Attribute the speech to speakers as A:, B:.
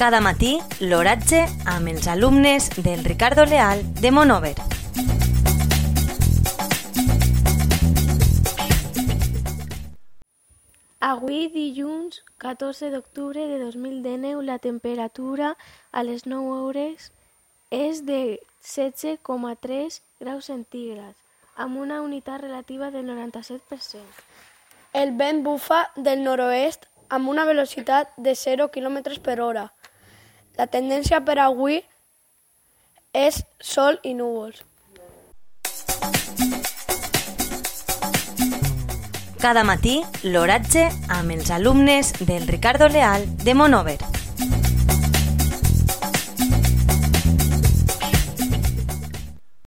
A: Cada matí, l'oratge amb els alumnes del Ricardo Leal de Monover.
B: Avui, dilluns 14 d'octubre de 2019, la temperatura a les 9 hores és de 16,3 graus centígrads, amb una unitat relativa del 97%.
C: El vent bufa del nord-oest amb una velocitat de 0 km per hora. La tendència per avui és sol i núvols.
A: Cada matí, l'oratge amb els alumnes del Ricardo Leal de Monover.